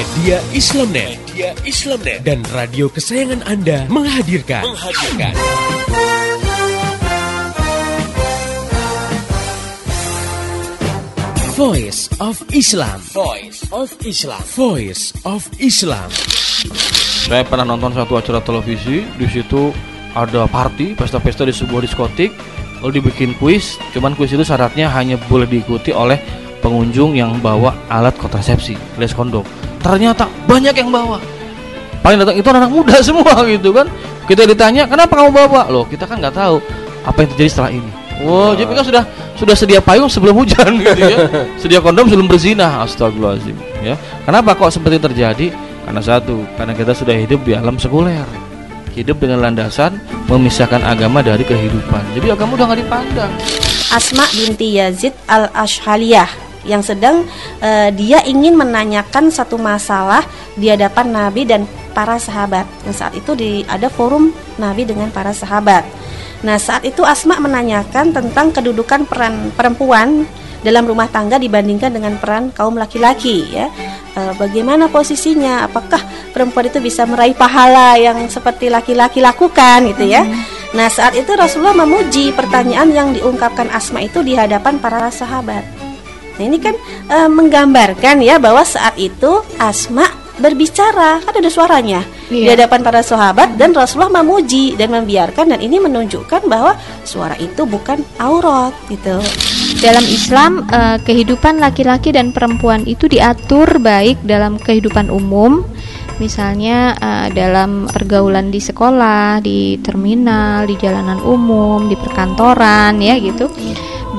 Media Islamnet, Media Islamnet dan radio kesayangan Anda menghadirkan menghadirkan Voice of Islam. Voice of Islam. Voice of Islam. Saya pernah nonton satu acara televisi, di situ ada party, pesta-pesta di sebuah diskotik, lalu dibikin kuis. Cuman kuis itu syaratnya hanya boleh diikuti oleh pengunjung yang bawa alat kontrasepsi, alias kondom. Ternyata banyak yang bawa. Paling datang itu anak muda semua gitu kan. Kita ditanya, "Kenapa kamu bawa?" Loh, kita kan nggak tahu apa yang terjadi setelah ini. Wow, jadi kan sudah sudah sedia payung sebelum hujan gitu ya. Sedia kondom sebelum berzina. Astagfirullahaladzim ya. Kenapa kok seperti terjadi? Karena satu, karena kita sudah hidup di alam sekuler. Hidup dengan landasan memisahkan agama dari kehidupan. Jadi agama udah nggak dipandang. Asma binti Yazid al Ashhaliyah yang sedang uh, dia ingin menanyakan satu masalah di hadapan Nabi dan para sahabat. Dan saat itu di ada forum Nabi dengan para sahabat. Nah, saat itu Asma menanyakan tentang kedudukan peran perempuan dalam rumah tangga dibandingkan dengan peran kaum laki-laki ya. E, bagaimana posisinya? Apakah perempuan itu bisa meraih pahala yang seperti laki-laki lakukan gitu ya? Hmm. Nah, saat itu Rasulullah memuji pertanyaan yang diungkapkan Asma itu di hadapan para sahabat. Nah, ini kan e, menggambarkan ya bahwa saat itu Asma berbicara, kan ada suaranya iya. di hadapan para sahabat dan Rasulullah memuji dan membiarkan dan ini menunjukkan bahwa suara itu bukan aurat gitu. Dalam Islam eh, kehidupan laki-laki dan perempuan itu diatur baik dalam kehidupan umum misalnya uh, dalam pergaulan di sekolah, di terminal, di jalanan umum, di perkantoran ya gitu.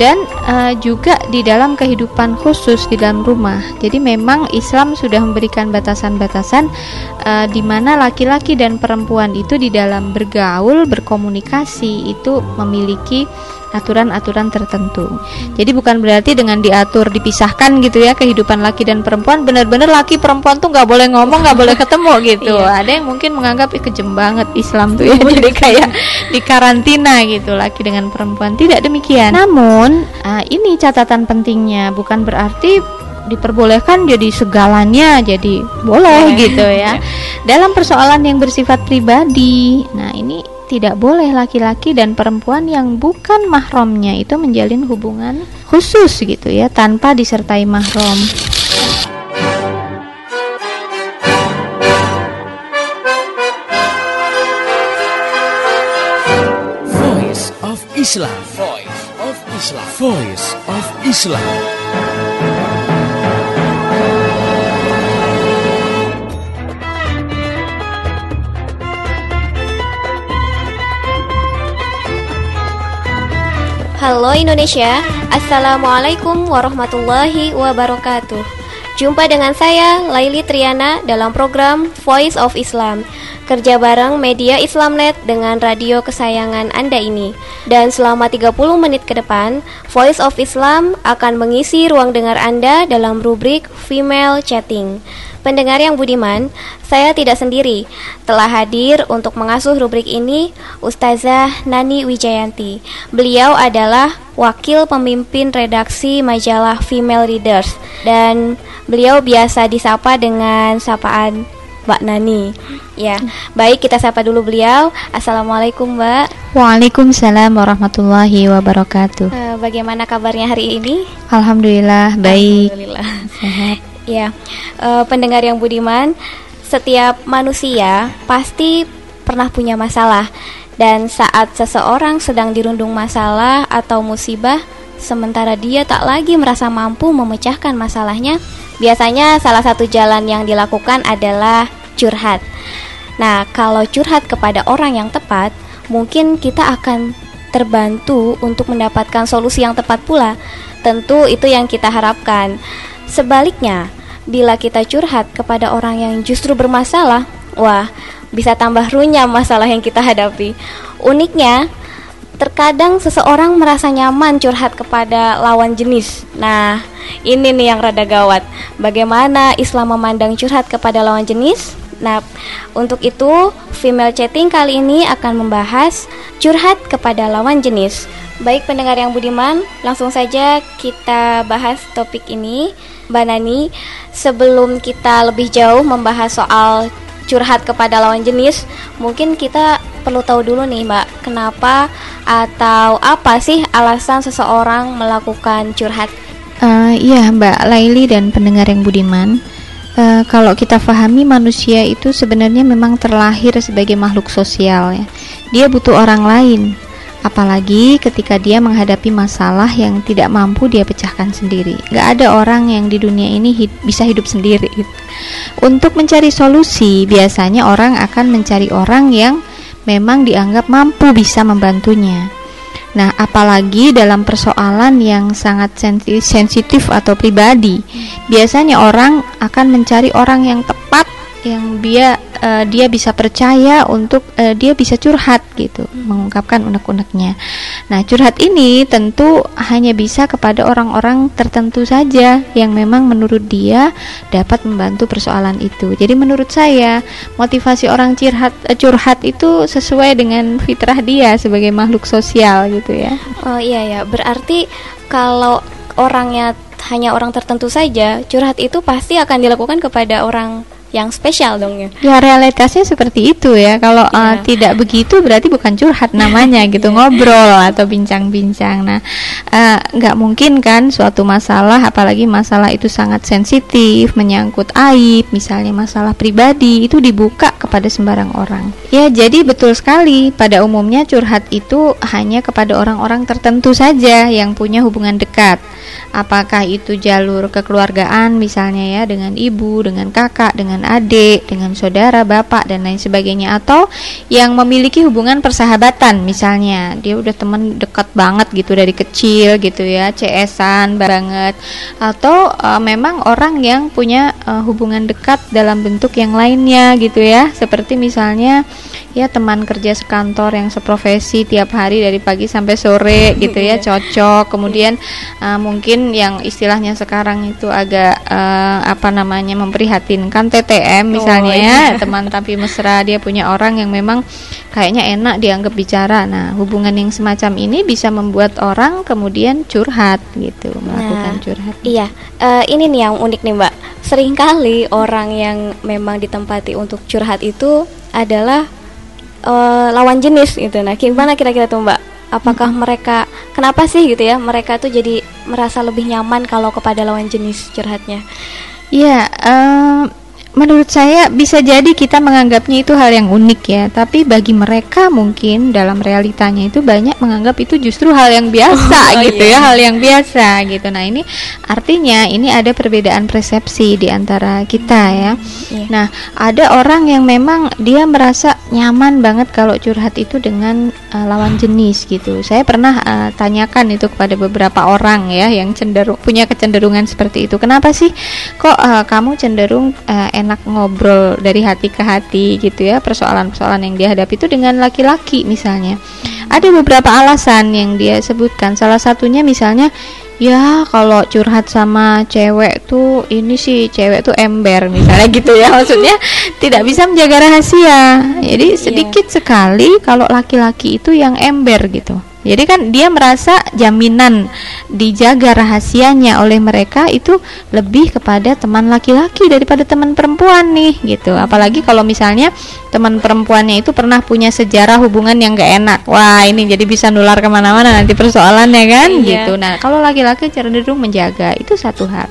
Dan uh, juga di dalam kehidupan khusus di dalam rumah. Jadi memang Islam sudah memberikan batasan-batasan uh, di mana laki-laki dan perempuan itu di dalam bergaul, berkomunikasi itu memiliki aturan-aturan tertentu. Jadi bukan berarti dengan diatur dipisahkan gitu ya kehidupan laki dan perempuan benar-benar laki perempuan tuh nggak boleh ngomong nggak boleh ketemu gitu. iya. Ada yang mungkin menganggap Ih, kejem banget Islam tuh ya jadi kayak di karantina gitu laki dengan perempuan tidak demikian. Namun uh, ini catatan pentingnya bukan berarti diperbolehkan jadi segalanya jadi boleh gitu ya. Dalam persoalan yang bersifat pribadi. Nah, ini tidak boleh laki-laki dan perempuan yang bukan mahramnya itu menjalin hubungan khusus gitu ya tanpa disertai mahram. Voice of Islam. Voice of Islam. Voice of Islam. Halo Indonesia, Assalamualaikum warahmatullahi wabarakatuh. Jumpa dengan saya, Laili Triana dalam program Voice of Islam Kerja bareng media Islamnet dengan radio kesayangan Anda ini Dan selama 30 menit ke depan, Voice of Islam akan mengisi ruang dengar Anda dalam rubrik Female Chatting Pendengar yang budiman, saya tidak sendiri. Telah hadir untuk mengasuh rubrik ini Ustazah Nani Wijayanti. Beliau adalah wakil pemimpin redaksi majalah Female Readers dan beliau biasa disapa dengan sapaan Mbak Nani. Ya, baik kita sapa dulu beliau. Assalamualaikum Mbak. Waalaikumsalam warahmatullahi wabarakatuh. Uh, bagaimana kabarnya hari ini? Alhamdulillah baik. Alhamdulillah. Sehat. Ya, uh, pendengar yang budiman, setiap manusia pasti pernah punya masalah dan saat seseorang sedang dirundung masalah atau musibah sementara dia tak lagi merasa mampu memecahkan masalahnya, biasanya salah satu jalan yang dilakukan adalah curhat. Nah, kalau curhat kepada orang yang tepat, mungkin kita akan terbantu untuk mendapatkan solusi yang tepat pula. Tentu itu yang kita harapkan. Sebaliknya, bila kita curhat kepada orang yang justru bermasalah, wah, bisa tambah runyam masalah yang kita hadapi. Uniknya, terkadang seseorang merasa nyaman curhat kepada lawan jenis. Nah, ini nih yang rada gawat. Bagaimana Islam memandang curhat kepada lawan jenis? Nah, untuk itu, female chatting kali ini akan membahas curhat kepada lawan jenis. Baik pendengar yang budiman, langsung saja kita bahas topik ini. Mbak Nani, sebelum kita lebih jauh membahas soal curhat kepada lawan jenis, mungkin kita perlu tahu dulu nih Mbak, kenapa atau apa sih alasan seseorang melakukan curhat? Uh, iya Mbak Laili dan pendengar yang budiman. Uh, kalau kita pahami manusia itu sebenarnya memang terlahir sebagai makhluk sosial ya. Dia butuh orang lain Apalagi ketika dia menghadapi masalah yang tidak mampu dia pecahkan sendiri. Gak ada orang yang di dunia ini hid bisa hidup sendiri. Untuk mencari solusi, biasanya orang akan mencari orang yang memang dianggap mampu bisa membantunya. Nah, apalagi dalam persoalan yang sangat sensitif atau pribadi, biasanya orang akan mencari orang yang tepat yang dia uh, dia bisa percaya untuk uh, dia bisa curhat gitu mengungkapkan unek-uneknya. Nah curhat ini tentu hanya bisa kepada orang-orang tertentu saja yang memang menurut dia dapat membantu persoalan itu. Jadi menurut saya motivasi orang curhat uh, curhat itu sesuai dengan fitrah dia sebagai makhluk sosial gitu ya. Oh iya ya berarti kalau orangnya hanya orang tertentu saja curhat itu pasti akan dilakukan kepada orang yang spesial dong ya. Ya realitasnya seperti itu ya. Kalau yeah. uh, tidak begitu berarti bukan curhat namanya gitu, yeah. ngobrol atau bincang-bincang. Nah, uh, nggak mungkin kan suatu masalah, apalagi masalah itu sangat sensitif, menyangkut aib, misalnya masalah pribadi itu dibuka kepada sembarang orang. Ya, jadi betul sekali. Pada umumnya curhat itu hanya kepada orang-orang tertentu saja yang punya hubungan dekat. Apakah itu jalur kekeluargaan misalnya ya dengan ibu, dengan kakak, dengan dengan adik, dengan saudara, bapak dan lain sebagainya atau yang memiliki hubungan persahabatan misalnya dia udah teman dekat banget gitu dari kecil gitu ya, CS-an banget atau uh, memang orang yang punya uh, hubungan dekat dalam bentuk yang lainnya gitu ya, seperti misalnya ya teman kerja sekantor yang seprofesi tiap hari dari pagi sampai sore gitu ya, iya. cocok. Kemudian uh, mungkin yang istilahnya sekarang itu agak uh, apa namanya memprihatinkan TT TM misalnya oh, iya. ya teman tapi mesra dia punya orang yang memang kayaknya enak dianggap bicara. Nah hubungan yang semacam ini bisa membuat orang kemudian curhat gitu melakukan nah, curhat. iya. Uh, ini nih yang unik nih mbak. Seringkali orang yang memang ditempati untuk curhat itu adalah uh, lawan jenis gitu. Nah gimana kira-kira tuh mbak? Apakah hmm. mereka kenapa sih gitu ya mereka tuh jadi merasa lebih nyaman kalau kepada lawan jenis curhatnya? Iya, uh, menurut saya bisa jadi kita menganggapnya itu hal yang unik ya. Tapi bagi mereka mungkin dalam realitanya itu banyak menganggap itu justru hal yang biasa oh, gitu ya, iya. ya hal yang biasa gitu. Nah ini artinya ini ada perbedaan persepsi di antara kita ya. yeah. nah ada orang yang memang dia merasa nyaman banget kalau curhat itu dengan uh, lawan jenis gitu. Saya pernah uh, tanyakan itu kepada beberapa orang ya yang cenderung punya kecenderungan seperti itu. Kenapa sih kok uh, kamu cenderung uh, enak ngobrol dari hati ke hati gitu ya persoalan-persoalan yang dihadapi itu dengan laki-laki misalnya ada beberapa alasan yang dia sebutkan salah satunya misalnya ya kalau curhat sama cewek tuh ini sih cewek tuh ember misalnya gitu ya maksudnya tidak bisa menjaga rahasia jadi iya. sedikit yeah. sekali kalau laki-laki itu yang ember gitu jadi kan dia merasa jaminan dijaga rahasianya oleh mereka itu lebih kepada teman laki-laki daripada teman perempuan nih gitu. Apalagi kalau misalnya teman perempuannya itu pernah punya sejarah hubungan yang gak enak. Wah ini jadi bisa nular ke mana-mana nanti persoalannya kan iya. gitu. Nah kalau laki-laki cenderung menjaga itu satu hal.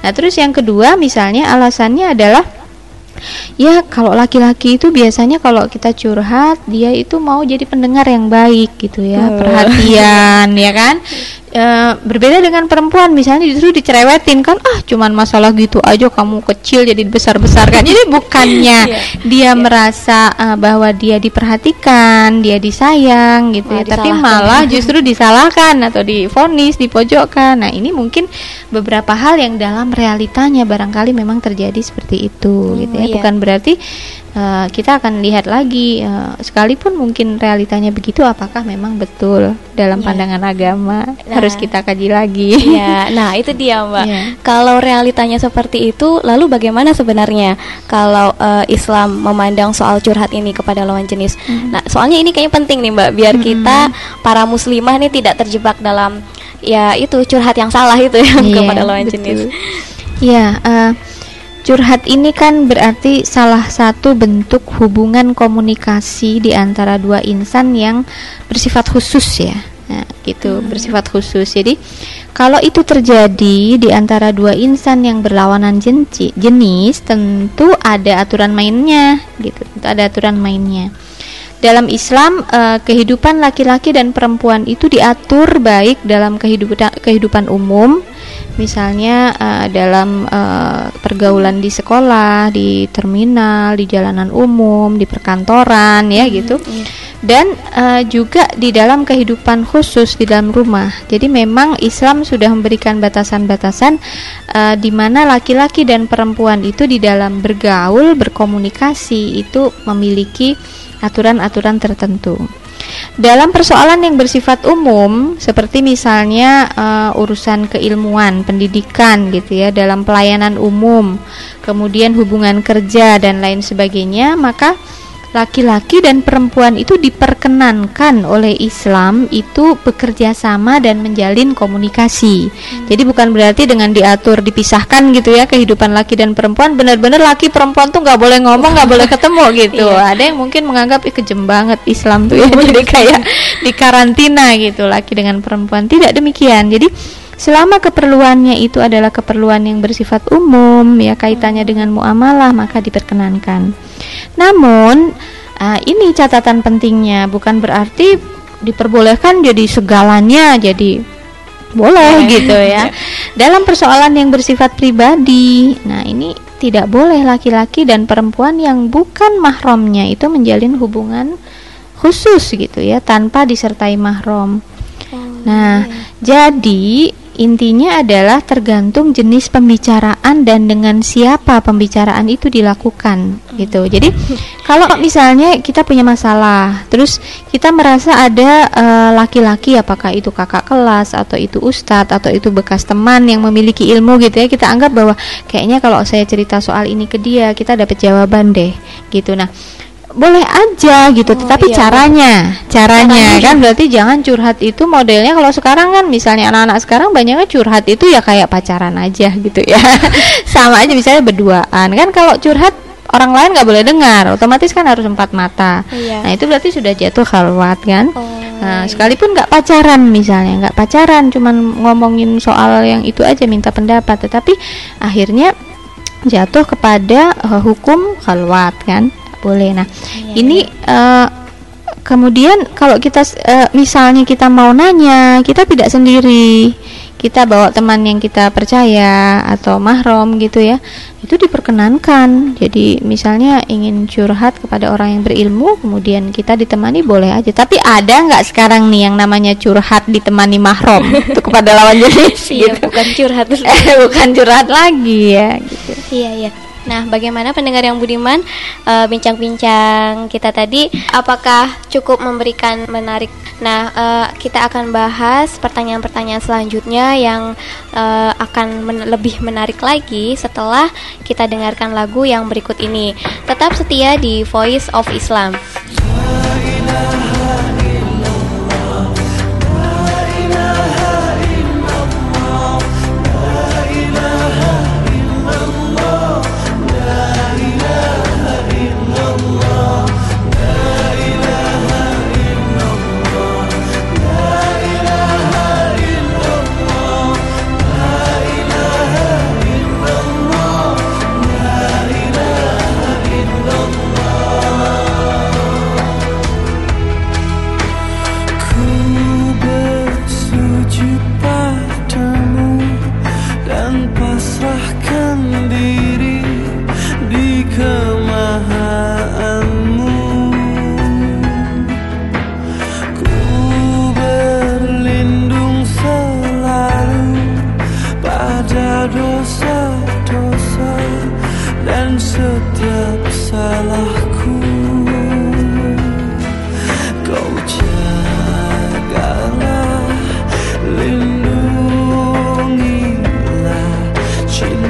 Nah terus yang kedua misalnya alasannya adalah ya kalau laki-laki itu biasanya kalau kita curhat dia itu mau jadi pendengar yang baik gitu ya perhatian ya kan e, berbeda dengan perempuan misalnya justru dicerewetin kan ah cuman masalah gitu aja kamu kecil jadi besar besarkan jadi bukannya yeah. dia yeah. merasa uh, bahwa dia diperhatikan dia disayang gitu ya tapi malah justru disalahkan atau difonis dipojokkan nah ini mungkin beberapa hal yang dalam realitanya barangkali memang terjadi seperti itu hmm, gitu ya yeah. bukan berarti uh, kita akan lihat lagi uh, sekalipun mungkin realitanya begitu apakah memang betul dalam yeah. pandangan agama nah, harus kita kaji lagi. Ya, nah itu dia mbak. Yeah. Kalau realitanya seperti itu, lalu bagaimana sebenarnya kalau uh, Islam memandang soal curhat ini kepada lawan jenis? Mm. Nah soalnya ini kayaknya penting nih mbak, biar mm. kita para muslimah nih tidak terjebak dalam ya itu curhat yang salah itu ya yeah, kepada lawan betul. jenis. Ya, uh, curhat ini kan berarti salah satu bentuk hubungan komunikasi di antara dua insan yang bersifat khusus ya. Nah, gitu, hmm. bersifat khusus. Jadi, kalau itu terjadi di antara dua insan yang berlawanan jenci, jenis, tentu ada aturan mainnya, gitu. Tentu ada aturan mainnya. Dalam Islam, uh, kehidupan laki-laki dan perempuan itu diatur baik dalam kehidupan kehidupan umum, misalnya uh, dalam uh, pergaulan di sekolah, di terminal, di jalanan umum, di perkantoran, ya hmm, gitu, iya. Dan uh, juga di dalam kehidupan khusus di dalam rumah. Jadi memang Islam sudah memberikan batasan-batasan uh, di mana laki-laki dan perempuan itu di dalam bergaul, berkomunikasi itu memiliki aturan-aturan tertentu. Dalam persoalan yang bersifat umum, seperti misalnya uh, urusan keilmuan, pendidikan, gitu ya, dalam pelayanan umum, kemudian hubungan kerja dan lain sebagainya, maka laki-laki dan perempuan itu diperkenankan oleh Islam itu bekerja sama dan menjalin komunikasi. Hmm. Jadi bukan berarti dengan diatur dipisahkan gitu ya kehidupan laki dan perempuan benar-benar laki perempuan tuh nggak boleh ngomong nggak boleh ketemu gitu. iya. Ada yang mungkin menganggap Ih, kejem banget Islam tuh ya jadi kayak di karantina gitu laki dengan perempuan. Tidak demikian. Jadi selama keperluannya itu adalah keperluan yang bersifat umum ya kaitannya dengan muamalah maka diperkenankan. Namun uh, ini catatan pentingnya bukan berarti diperbolehkan jadi segalanya jadi boleh gitu ya. Dalam persoalan yang bersifat pribadi, nah ini tidak boleh laki-laki dan perempuan yang bukan mahramnya itu menjalin hubungan khusus gitu ya tanpa disertai mahram. Oh, nah, iya. jadi Intinya adalah tergantung jenis pembicaraan dan dengan siapa pembicaraan itu dilakukan gitu. Jadi kalau misalnya kita punya masalah, terus kita merasa ada eh, laki-laki uh, apakah itu kakak kelas atau itu ustadz atau itu bekas teman yang memiliki ilmu gitu ya, kita anggap bahwa kayaknya kalau saya cerita soal ini ke dia, kita dapat jawaban deh gitu. Nah, boleh aja gitu, oh, tetapi iya, caranya, caranya, caranya kan? berarti jangan curhat itu modelnya kalau sekarang kan misalnya anak-anak sekarang banyaknya curhat itu ya kayak pacaran aja gitu ya, sama aja misalnya berduaan. Kan kalau curhat orang lain nggak boleh dengar, otomatis kan harus empat mata, iya. nah itu berarti sudah jatuh khalwat kan, oh, nah iya. sekalipun nggak pacaran misalnya nggak pacaran, cuman ngomongin soal yang itu aja minta pendapat, tetapi akhirnya jatuh kepada uh, hukum khalwat kan boleh. Nah ya, ini Uh, kemudian kalau kita uh, misalnya kita mau nanya kita tidak sendiri. Kita bawa teman yang kita percaya atau mahrom gitu ya itu diperkenankan. Jadi misalnya ingin curhat kepada orang yang berilmu kemudian kita ditemani boleh aja. Tapi ada nggak sekarang nih yang namanya curhat ditemani mahrom itu kepada lawan jenis iya, gitu. bukan curhat eh, bukan curhat lagi ya gitu. Iya iya Nah, bagaimana pendengar yang budiman eh, bincang-bincang uh, kita tadi apakah cukup memberikan menarik? Nah, uh, kita akan bahas pertanyaan-pertanyaan selanjutnya yang uh, akan men lebih menarik lagi setelah kita dengarkan lagu yang berikut ini. Tetap setia di Voice of Islam. shame.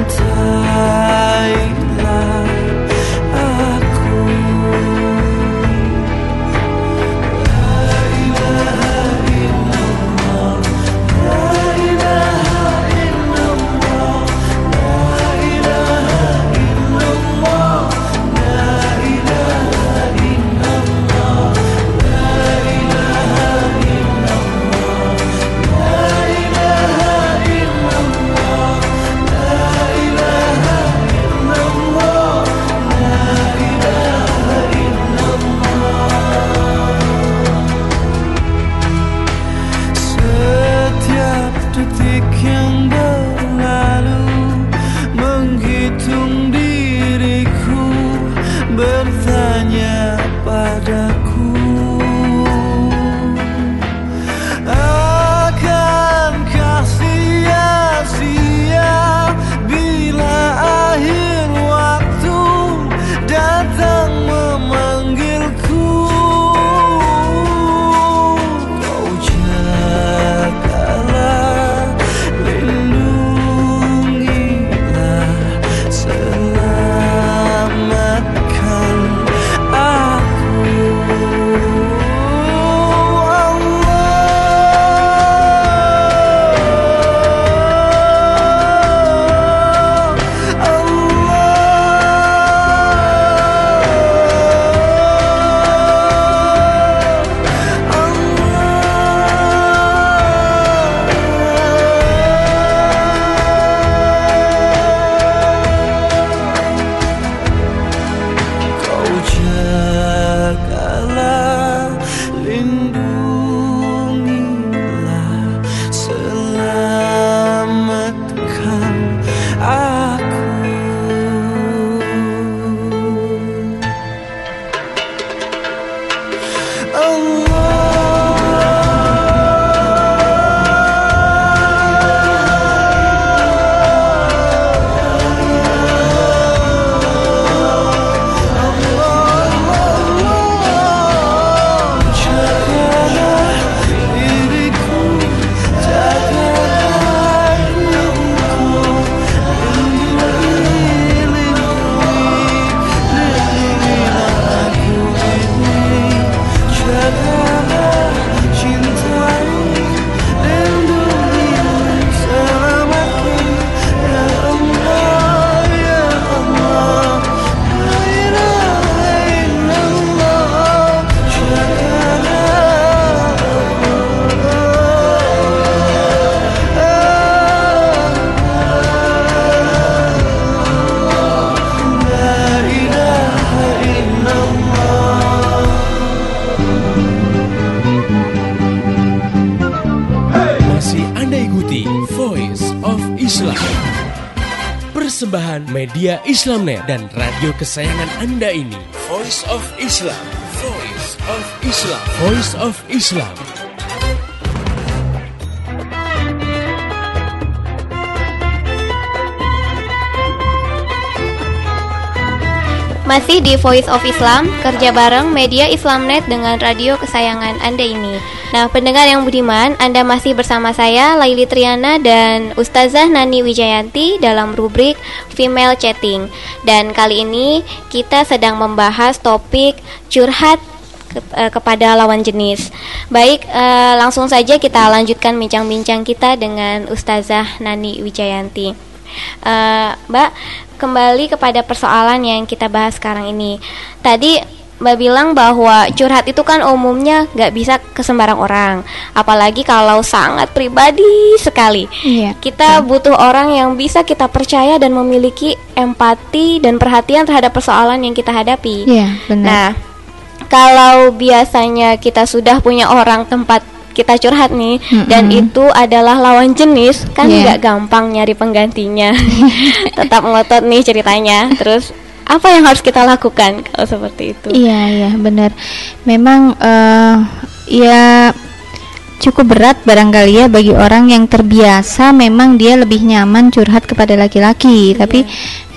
Islam. Persembahan media Islamnet dan radio kesayangan Anda ini. Voice of Islam. Voice of Islam. Voice of Islam. Masih di Voice of Islam, kerja bareng media Islamnet dengan radio kesayangan Anda ini. Nah, pendengar yang budiman, Anda masih bersama saya, Laili Triana dan Ustazah Nani Wijayanti dalam rubrik Female Chatting. Dan kali ini kita sedang membahas topik curhat ke- eh, kepada lawan jenis. Baik, eh, langsung saja kita lanjutkan bincang-bincang kita dengan Ustazah Nani Wijayanti. Eh, Mbak, kembali kepada persoalan yang kita bahas sekarang ini. Tadi Mbak bilang bahwa curhat itu kan umumnya nggak bisa ke sembarang orang, apalagi kalau sangat pribadi sekali. Iya. Kita butuh orang yang bisa kita percaya dan memiliki empati dan perhatian terhadap persoalan yang kita hadapi. Iya, benar. Nah, kalau biasanya kita sudah punya orang tempat kita curhat nih. Dan itu adalah lawan jenis. Kan Iya. nggak gampang nyari penggantinya. Tetap ngotot nih ceritanya. Terus apa yang harus kita lakukan kalau seperti itu? Iya, iya, benar. Memang eh ya cukup berat barangkali ya bagi orang yang terbiasa memang dia lebih nyaman curhat kepada laki-laki, tapi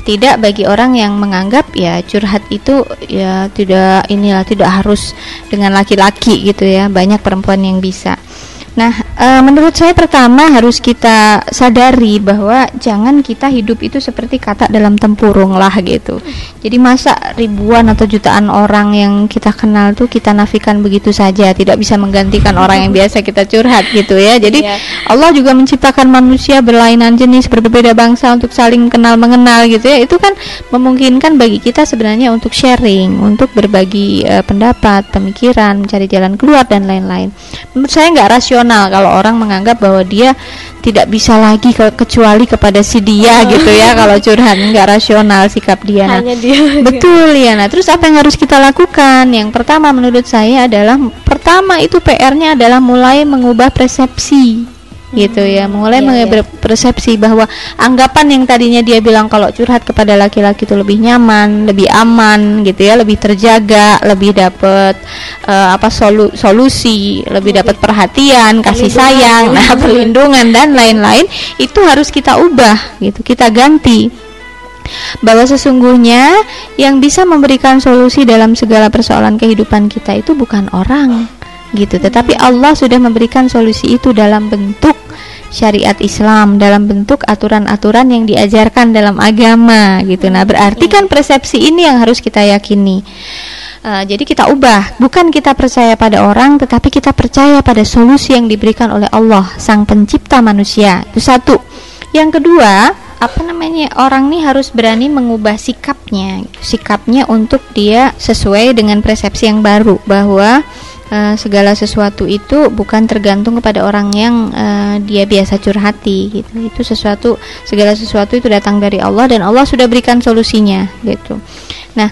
tidak bagi orang yang menganggap ya curhat itu ya tidak inilah tidak harus dengan laki-laki gitu ya. Banyak perempuan yang bisa. Nah, eh, menurut saya pertama harus kita sadari bahwa jangan kita hidup itu seperti kata dalam tempurung lah gitu. Jadi masa ribuan atau jutaan orang yang kita kenal tuh kita nafikan begitu saja, tidak bisa menggantikan orang yang biasa kita curhat gitu ya. Jadi Iya. Allah juga menciptakan manusia berlainan jenis, berbeda bangsa untuk saling kenal mengenal gitu ya. Itu kan memungkinkan bagi kita sebenarnya untuk sharing, untuk berbagi eh, pendapat, pemikiran, mencari jalan keluar dan lain-lain. Menurut saya nggak rasional kalau orang menganggap bahwa dia tidak bisa lagi ke- kecuali kepada si dia gitu ya kalau curhat nggak rasional sikap dia. Nah, hanya dia Betul ya. Nah, terus apa yang harus kita lakukan? Yang pertama menurut saya adalah pertama itu PR-nya adalah mulai mengubah persepsi. Gitu ya, mulai iya, mengubah persepsi bahwa anggapan yang tadinya dia bilang kalau curhat kepada laki-laki itu lebih nyaman, lebih aman gitu ya, lebih terjaga, lebih dapat eh, apa solu- solusi, lebih dapat perhatian, kasih sayang, nah perlindungan dan lain-lain itu harus kita ubah gitu, kita ganti. Bahwa sesungguhnya yang bisa memberikan solusi dalam segala persoalan kehidupan kita itu bukan orang gitu. Tetapi Allah sudah memberikan solusi itu dalam bentuk syariat Islam dalam bentuk aturan-aturan yang diajarkan dalam agama gitu. Nah berarti kan persepsi ini yang harus kita yakini. Uh, jadi kita ubah, bukan kita percaya pada orang, tetapi kita percaya pada solusi yang diberikan oleh Allah, Sang Pencipta manusia. Itu satu. Yang kedua, apa namanya orang nih harus berani mengubah sikapnya, sikapnya untuk dia sesuai dengan persepsi yang baru bahwa uh, segala sesuatu itu bukan tergantung kepada orang yang uh, dia biasa curhati, gitu. Itu sesuatu segala sesuatu itu datang dari Allah dan Allah sudah berikan solusinya, gitu. Nah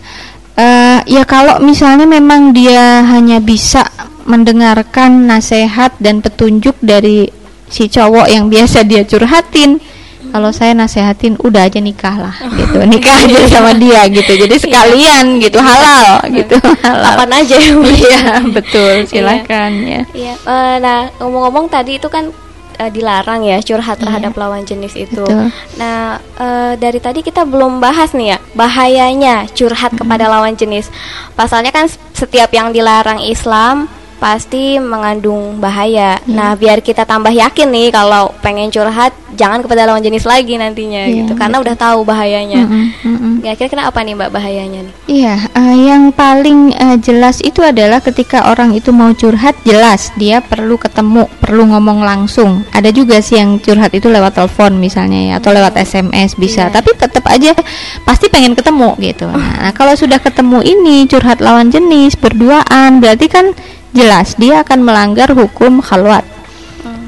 Eh, ya kalau misalnya memang dia hanya bisa mendengarkan nasihat dan petunjuk dari si cowok yang biasa dia curhatin kalau saya nasehatin udah aja nikah lah gitu. Nikah aja sama dia gitu. Jadi sekalian gitu. Halal gitu. Halal. Kapan aja ya, iya betul. Silakan ya. Iya, eh, nah ngomong-ngomong tadi itu kan eh, dilarang ya curhat terhadap lawan jenis itu. Betul. Nah eh, dari tadi kita belum bahas nih ya bahayanya curhat kepada lawan jenis. Pasalnya kan setiap yang dilarang Islam pasti mengandung bahaya. Nah biar kita tambah yakin nih kalau pengen curhat jangan kepada lawan jenis lagi nantinya Iya, gitu karena udah tahu bahayanya. Mm-mm. Ya kira-kira apa nih mbak bahayanya nih? Iya, eh, yang paling eh, jelas itu adalah ketika orang itu mau curhat jelas dia perlu ketemu, perlu ngomong langsung. Ada juga sih yang curhat itu lewat telepon misalnya ya atau lewat SMS bisa, Iya. tapi tetap aja pasti pengen ketemu gitu. Nah, nah, kalau sudah ketemu ini curhat lawan jenis berduaan berarti kan jelas dia akan melanggar hukum khalwat.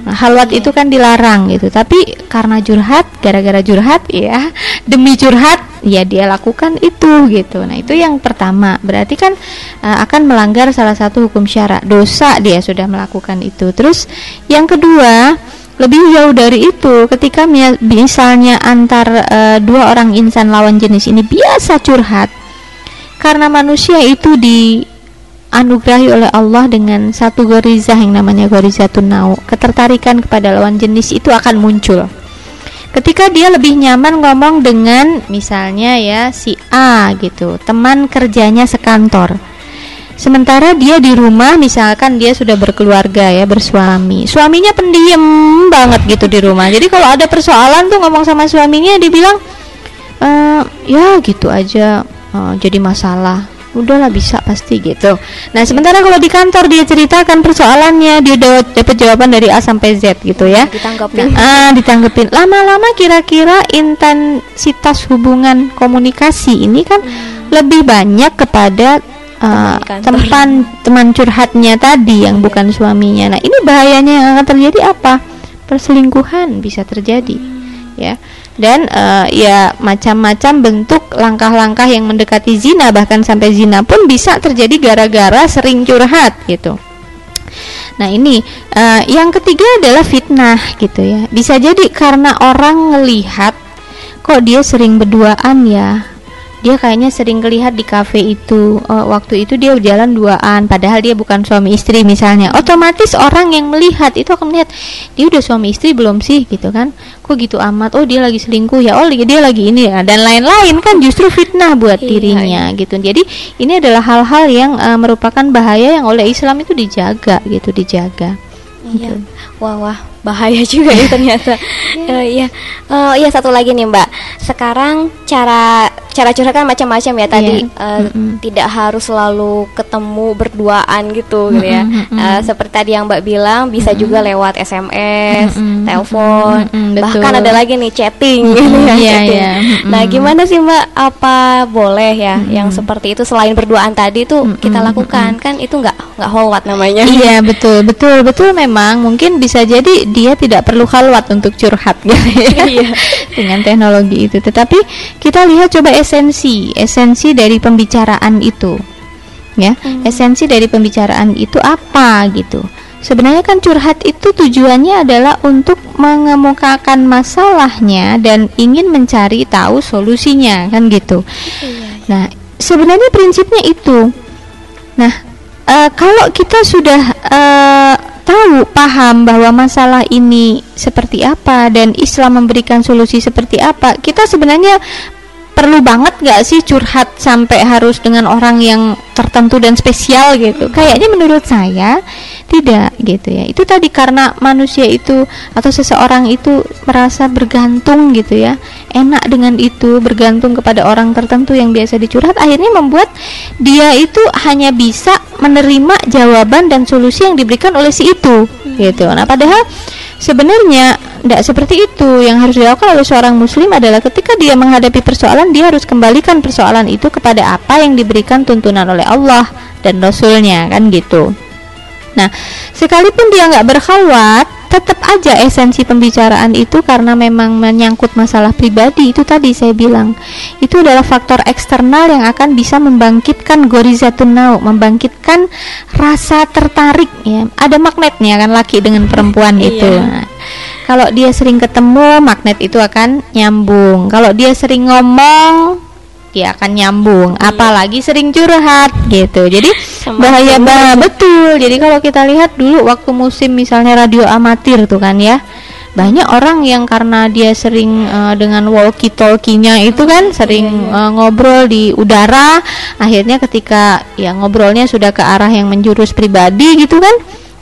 Halwat itu kan dilarang gitu. Tapi karena curhat, gara-gara curhat ya, demi curhat ya dia lakukan itu gitu. Nah, itu yang pertama. Berarti kan uh, akan melanggar salah satu hukum syara. Dosa dia sudah melakukan itu. Terus yang kedua, lebih jauh dari itu ketika mi- misalnya antar eh, dua orang insan lawan jenis ini biasa curhat karena manusia itu dianugerahi oleh Allah dengan satu gorizah yang namanya gorizatun nau. Ketertarikan kepada lawan jenis itu akan muncul. Ketika dia lebih nyaman ngomong dengan misalnya ya si A gitu teman kerjanya sekantor. Sementara dia di rumah misalkan dia sudah berkeluarga ya bersuami. Suaminya pendiam banget gitu di rumah. Jadi kalau ada persoalan tuh ngomong sama suaminya dibilang "Eh, ya gitu aja eh, jadi masalah udahlah bisa pasti gitu nah sementara kalau di kantor dia ceritakan persoalannya dia udah dapat jawaban dari A sampai Z gitu ya Ditanggapin. Nah, ah, ditanggepin. Lama-lama kira-kira intensitas hubungan komunikasi ini kan lebih banyak kepada uh, Teman teman teman curhatnya tadi yang bukan suaminya. Nah, ini bahayanya yang akan terjadi apa? Perselingkuhan bisa terjadi. Ya. Dan uh, ya macam-macam bentuk langkah-langkah yang mendekati zina bahkan sampai zina pun bisa terjadi gara-gara sering curhat gitu. Nah ini eh, yang ketiga adalah fitnah gitu ya. Bisa jadi karena orang ngelihat kok dia sering berduaan ya. Dia kayaknya sering ngelihat di kafe itu. Oh, waktu itu dia jalan duaan, padahal dia bukan suami istri misalnya. Otomatis orang yang melihat itu akan melihat dia udah suami istri belum sih gitu kan? Kok gitu amat? Oh dia lagi selingkuh ya. Oh dia lagi ini ya dan lain-lain kan justru fitnah buat Iya, dirinya gitu. Jadi ini adalah hal-hal yang eh, merupakan bahaya yang oleh Islam itu dijaga gitu, dijaga. Iya. Wah wah bahaya juga ya ternyata. Eh, Iya. Eh, Iya satu lagi nih Mbak. Sekarang cara cara curhat kan macam-macam ya tadi Iya. eh, Mm-mm. tidak harus selalu ketemu berduaan gitu gitu ya. Eh, seperti tadi yang Mbak bilang bisa juga lewat SMS, Mm-mm, telepon, mm-mm, betul. bahkan ada lagi nih chatting Mm-mm, gitu ya. iya, chatting. iya. Mm-mm. Nah, gimana sih Mbak apa boleh ya yang seperti itu selain berduaan tadi tuh kita Mm-mm, lakukan kan itu nggak nggak holwat namanya. Iya betul betul betul memang mungkin bisa jadi dia tidak perlu khalwat untuk curhat gitu ya Iya. dengan teknologi itu. Tetapi kita lihat coba esensi esensi dari pembicaraan itu, ya esensi dari pembicaraan itu apa gitu. Sebenarnya kan curhat itu tujuannya adalah untuk mengemukakan masalahnya dan ingin mencari tahu solusinya kan gitu. Nah sebenarnya prinsipnya itu. Nah, eh, kalau kita sudah eh, tahu, paham bahwa masalah ini seperti apa dan Islam memberikan solusi seperti apa, kita sebenarnya perlu banget nggak sih curhat sampai harus dengan orang yang tertentu dan spesial gitu? Kayaknya menurut saya tidak gitu ya. Itu tadi karena manusia itu atau seseorang itu merasa bergantung gitu ya, enak dengan itu, bergantung kepada orang tertentu yang biasa dicurhat, akhirnya membuat dia itu hanya bisa menerima jawaban dan solusi yang diberikan oleh si itu gitu. Nah, padahal sebenarnya tidak seperti itu. Yang harus dilakukan oleh seorang muslim adalah ketika dia menghadapi persoalan, dia harus kembalikan persoalan itu kepada apa yang diberikan tuntunan oleh Allah dan Rasulnya kan gitu. Nah, sekalipun dia nggak berkhalwat, tetap aja esensi pembicaraan itu karena memang menyangkut masalah pribadi itu tadi saya bilang itu adalah faktor eksternal yang akan bisa membangkitkan gorizatun nau, membangkitkan rasa tertarik ya. Ada magnetnya kan laki dengan perempuan itu. Nah, kalau dia sering ketemu, magnet itu akan nyambung. Kalau dia sering ngomong, dia akan nyambung. Apalagi sering curhat gitu. Jadi Semakin bahaya banget betul. Jadi kalau kita lihat dulu waktu musim misalnya radio amatir tuh kan ya. Banyak orang yang karena dia sering eh, dengan walkie talkie-nya itu kan sering eh, ngobrol di udara, akhirnya ketika ya ngobrolnya sudah ke arah yang menjurus pribadi gitu kan.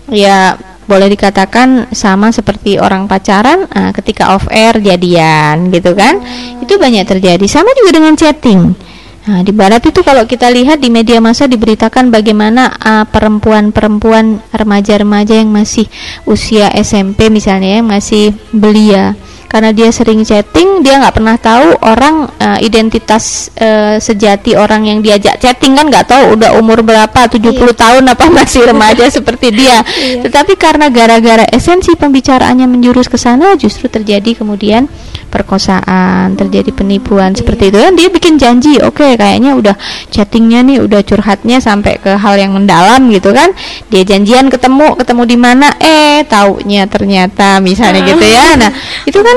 Ya boleh dikatakan sama seperti orang pacaran eh, ketika off air jadian gitu kan. Itu banyak terjadi. Sama juga dengan chatting. Nah, di barat itu kalau kita lihat di media massa diberitakan bagaimana uh, perempuan-perempuan remaja-remaja yang masih usia SMP misalnya yang masih belia karena dia sering chatting dia nggak pernah tahu orang uh, identitas uh, sejati orang yang diajak chatting kan nggak tahu udah umur berapa 70 iya. tahun apa masih remaja seperti dia iya. tetapi karena gara-gara esensi pembicaraannya menjurus ke sana justru terjadi kemudian perkosaan terjadi penipuan seperti itu. Kan dia bikin janji oke okay, kayaknya udah chattingnya nih udah curhatnya sampai ke hal yang mendalam gitu kan. Dia janjian ketemu ketemu di mana? Eh taunya ternyata misalnya gitu ya. Nah itu kan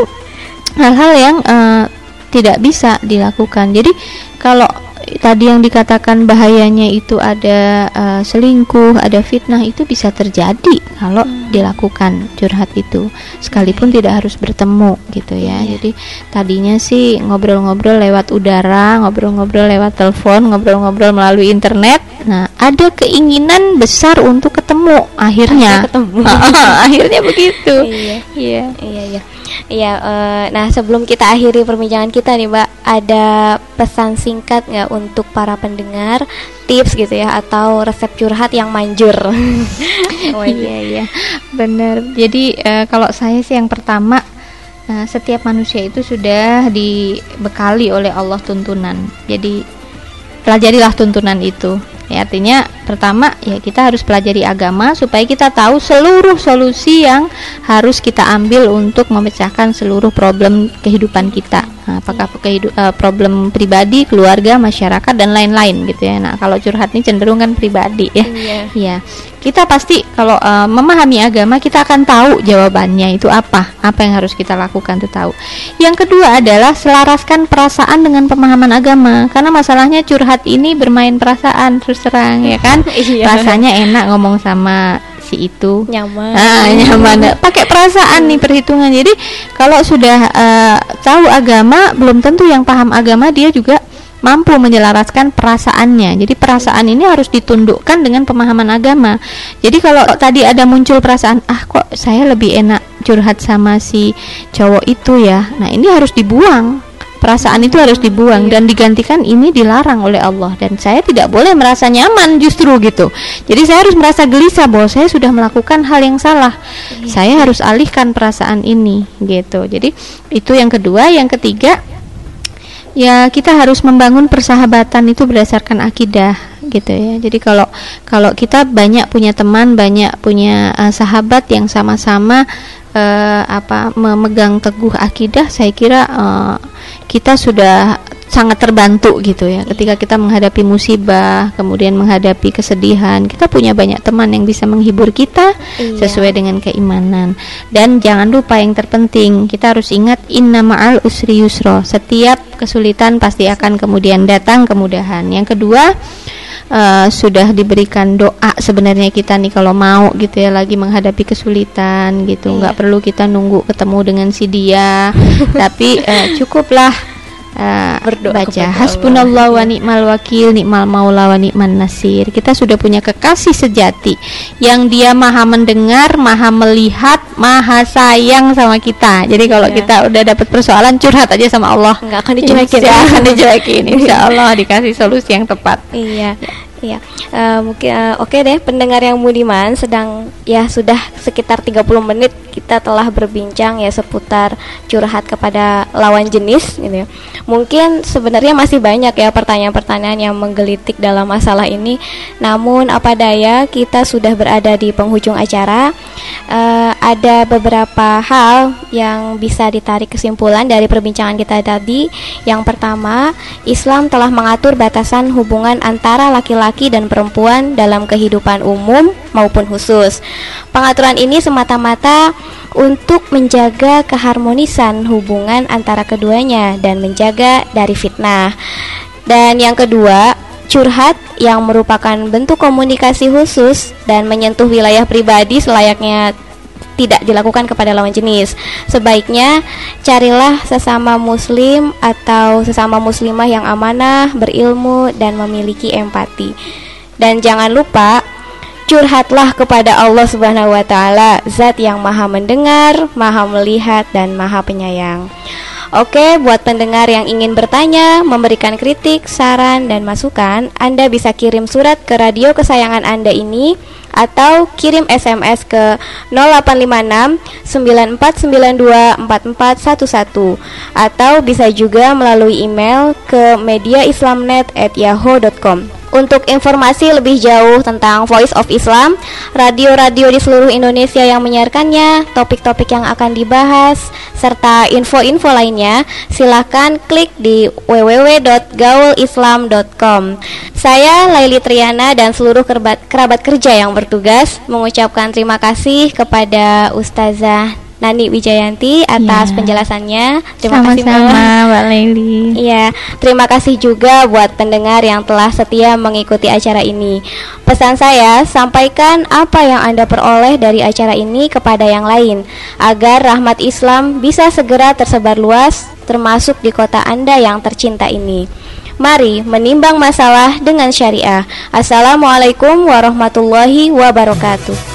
hal-hal yang uh, tidak bisa dilakukan. Jadi kalau tadi yang dikatakan bahayanya itu ada uh, selingkuh, ada fitnah itu bisa terjadi kalau hmm. dilakukan curhat itu sekalipun yeah. tidak harus bertemu gitu ya. Yeah. Jadi tadinya sih ngobrol-ngobrol lewat udara, ngobrol-ngobrol lewat telepon, ngobrol-ngobrol melalui internet. Nah, ada keinginan besar untuk ketemu akhirnya. ketemu. akhirnya begitu. Iya. Iya. Iya, iya. Iya, uh, nah sebelum kita akhiri perbincangan kita nih Mbak, ada pesan singkat nggak untuk para pendengar, tips gitu ya, atau resep curhat yang manjur? oh iya iya, benar. Jadi uh, kalau saya sih yang pertama, uh, setiap manusia itu sudah dibekali oleh Allah tuntunan. Jadi pelajarilah tuntunan itu Ya, artinya pertama ya kita harus pelajari agama supaya kita tahu seluruh solusi yang harus kita ambil untuk memecahkan seluruh problem kehidupan kita. Nah, apakah kehidup, uh, problem pribadi, keluarga, masyarakat dan lain-lain gitu ya. Nah, kalau curhat ini cenderung kan pribadi ya. Iya. Ya. Kita pasti kalau uh, memahami agama kita akan tahu jawabannya itu apa, apa yang harus kita lakukan itu tahu. Yang kedua adalah selaraskan perasaan dengan pemahaman agama. Karena masalahnya curhat ini bermain perasaan terus terang ya kan. iya. Rasanya enak ngomong sama si itu nyaman ah, nyaman pakai perasaan nih perhitungan jadi kalau sudah uh, tahu agama belum tentu yang paham agama dia juga mampu menyelaraskan perasaannya. Jadi perasaan ini harus ditundukkan dengan pemahaman agama. Jadi kalau tadi ada muncul perasaan, ah kok saya lebih enak curhat sama si cowok itu ya. Nah, ini harus dibuang perasaan itu harus dibuang dan digantikan ini dilarang oleh Allah. Dan saya tidak boleh merasa nyaman justru gitu. Jadi saya harus merasa gelisah bahwa saya sudah melakukan hal yang salah. Saya harus alihkan perasaan ini gitu. Jadi itu yang kedua. Yang ketiga ya kita harus membangun persahabatan itu berdasarkan akidah gitu ya. Jadi kalau kalau kita banyak punya teman banyak punya uh, sahabat yang sama-sama uh, apa memegang teguh akidah saya kira uh, kita sudah sangat terbantu gitu ya. Ketika kita menghadapi musibah kemudian menghadapi kesedihan kita punya banyak teman yang bisa menghibur kita iya. sesuai dengan keimanan. Dan jangan lupa yang terpenting kita harus ingat inna ma'al usri yusro setiap kesulitan pasti akan kemudian datang kemudahan. Yang kedua uh, sudah diberikan doa sebenarnya kita nih kalau mau gitu ya lagi menghadapi kesulitan gitu iya. nggak iya. perlu kita nunggu ketemu dengan si dia tapi uh, cukuplah uh, baca hasbunallah wa ni'mal wakil ni'mal maula wa ni'man nasir. Kita sudah punya kekasih sejati yang dia maha mendengar maha melihat maha sayang sama kita. Jadi kalau yeah. kita udah dapat persoalan curhat aja sama Allah. Nggak akan dicuekin ya akan dicuekin insya Allah dikasih solusi yang tepat. Iya Iya, uh, mungkin uh, oke okay deh pendengar yang budiman sedang ya sudah sekitar 30 menit kita telah berbincang ya seputar curhat kepada lawan jenis gitu ya. Mungkin sebenarnya masih banyak ya pertanyaan-pertanyaan yang menggelitik dalam masalah ini. Namun apa daya kita sudah berada di penghujung acara. Uh, ada beberapa hal yang bisa ditarik kesimpulan dari perbincangan kita tadi. Yang pertama, Islam telah mengatur batasan hubungan antara laki-laki dan perempuan dalam kehidupan umum maupun khusus. Pengaturan ini semata-mata untuk menjaga keharmonisan hubungan antara keduanya dan menjaga dari fitnah. Dan yang kedua, curhat yang merupakan bentuk komunikasi khusus dan menyentuh wilayah pribadi selayaknya tidak dilakukan kepada lawan jenis. Sebaiknya carilah sesama muslim atau sesama muslimah yang amanah, berilmu dan memiliki empati. Dan jangan lupa curhatlah kepada Allah Subhanahu wa taala, zat yang Maha mendengar, Maha melihat dan Maha penyayang. Oke, buat pendengar yang ingin bertanya, memberikan kritik, saran dan masukan, Anda bisa kirim surat ke radio kesayangan Anda ini atau kirim SMS ke 0856 9492 4411 atau bisa juga melalui email ke mediaislamnet@yahoo.com. Untuk informasi lebih jauh tentang Voice of Islam, radio-radio di seluruh Indonesia yang menyiarkannya, topik-topik yang akan dibahas, serta info-info lainnya, silakan klik di www.gaulislam.com. Saya Laili Triana dan seluruh kerabat, kerabat kerja yang bertugas mengucapkan terima kasih kepada Ustazah Nani Wijayanti atas ya. penjelasannya. Terima Sama-sama, kasih Mbak. Mbak Leli. Iya, terima kasih juga buat pendengar yang telah setia mengikuti acara ini. Pesan saya, sampaikan apa yang Anda peroleh dari acara ini kepada yang lain agar rahmat Islam bisa segera tersebar luas termasuk di kota Anda yang tercinta ini. Mari menimbang masalah dengan syariah. Assalamualaikum warahmatullahi wabarakatuh.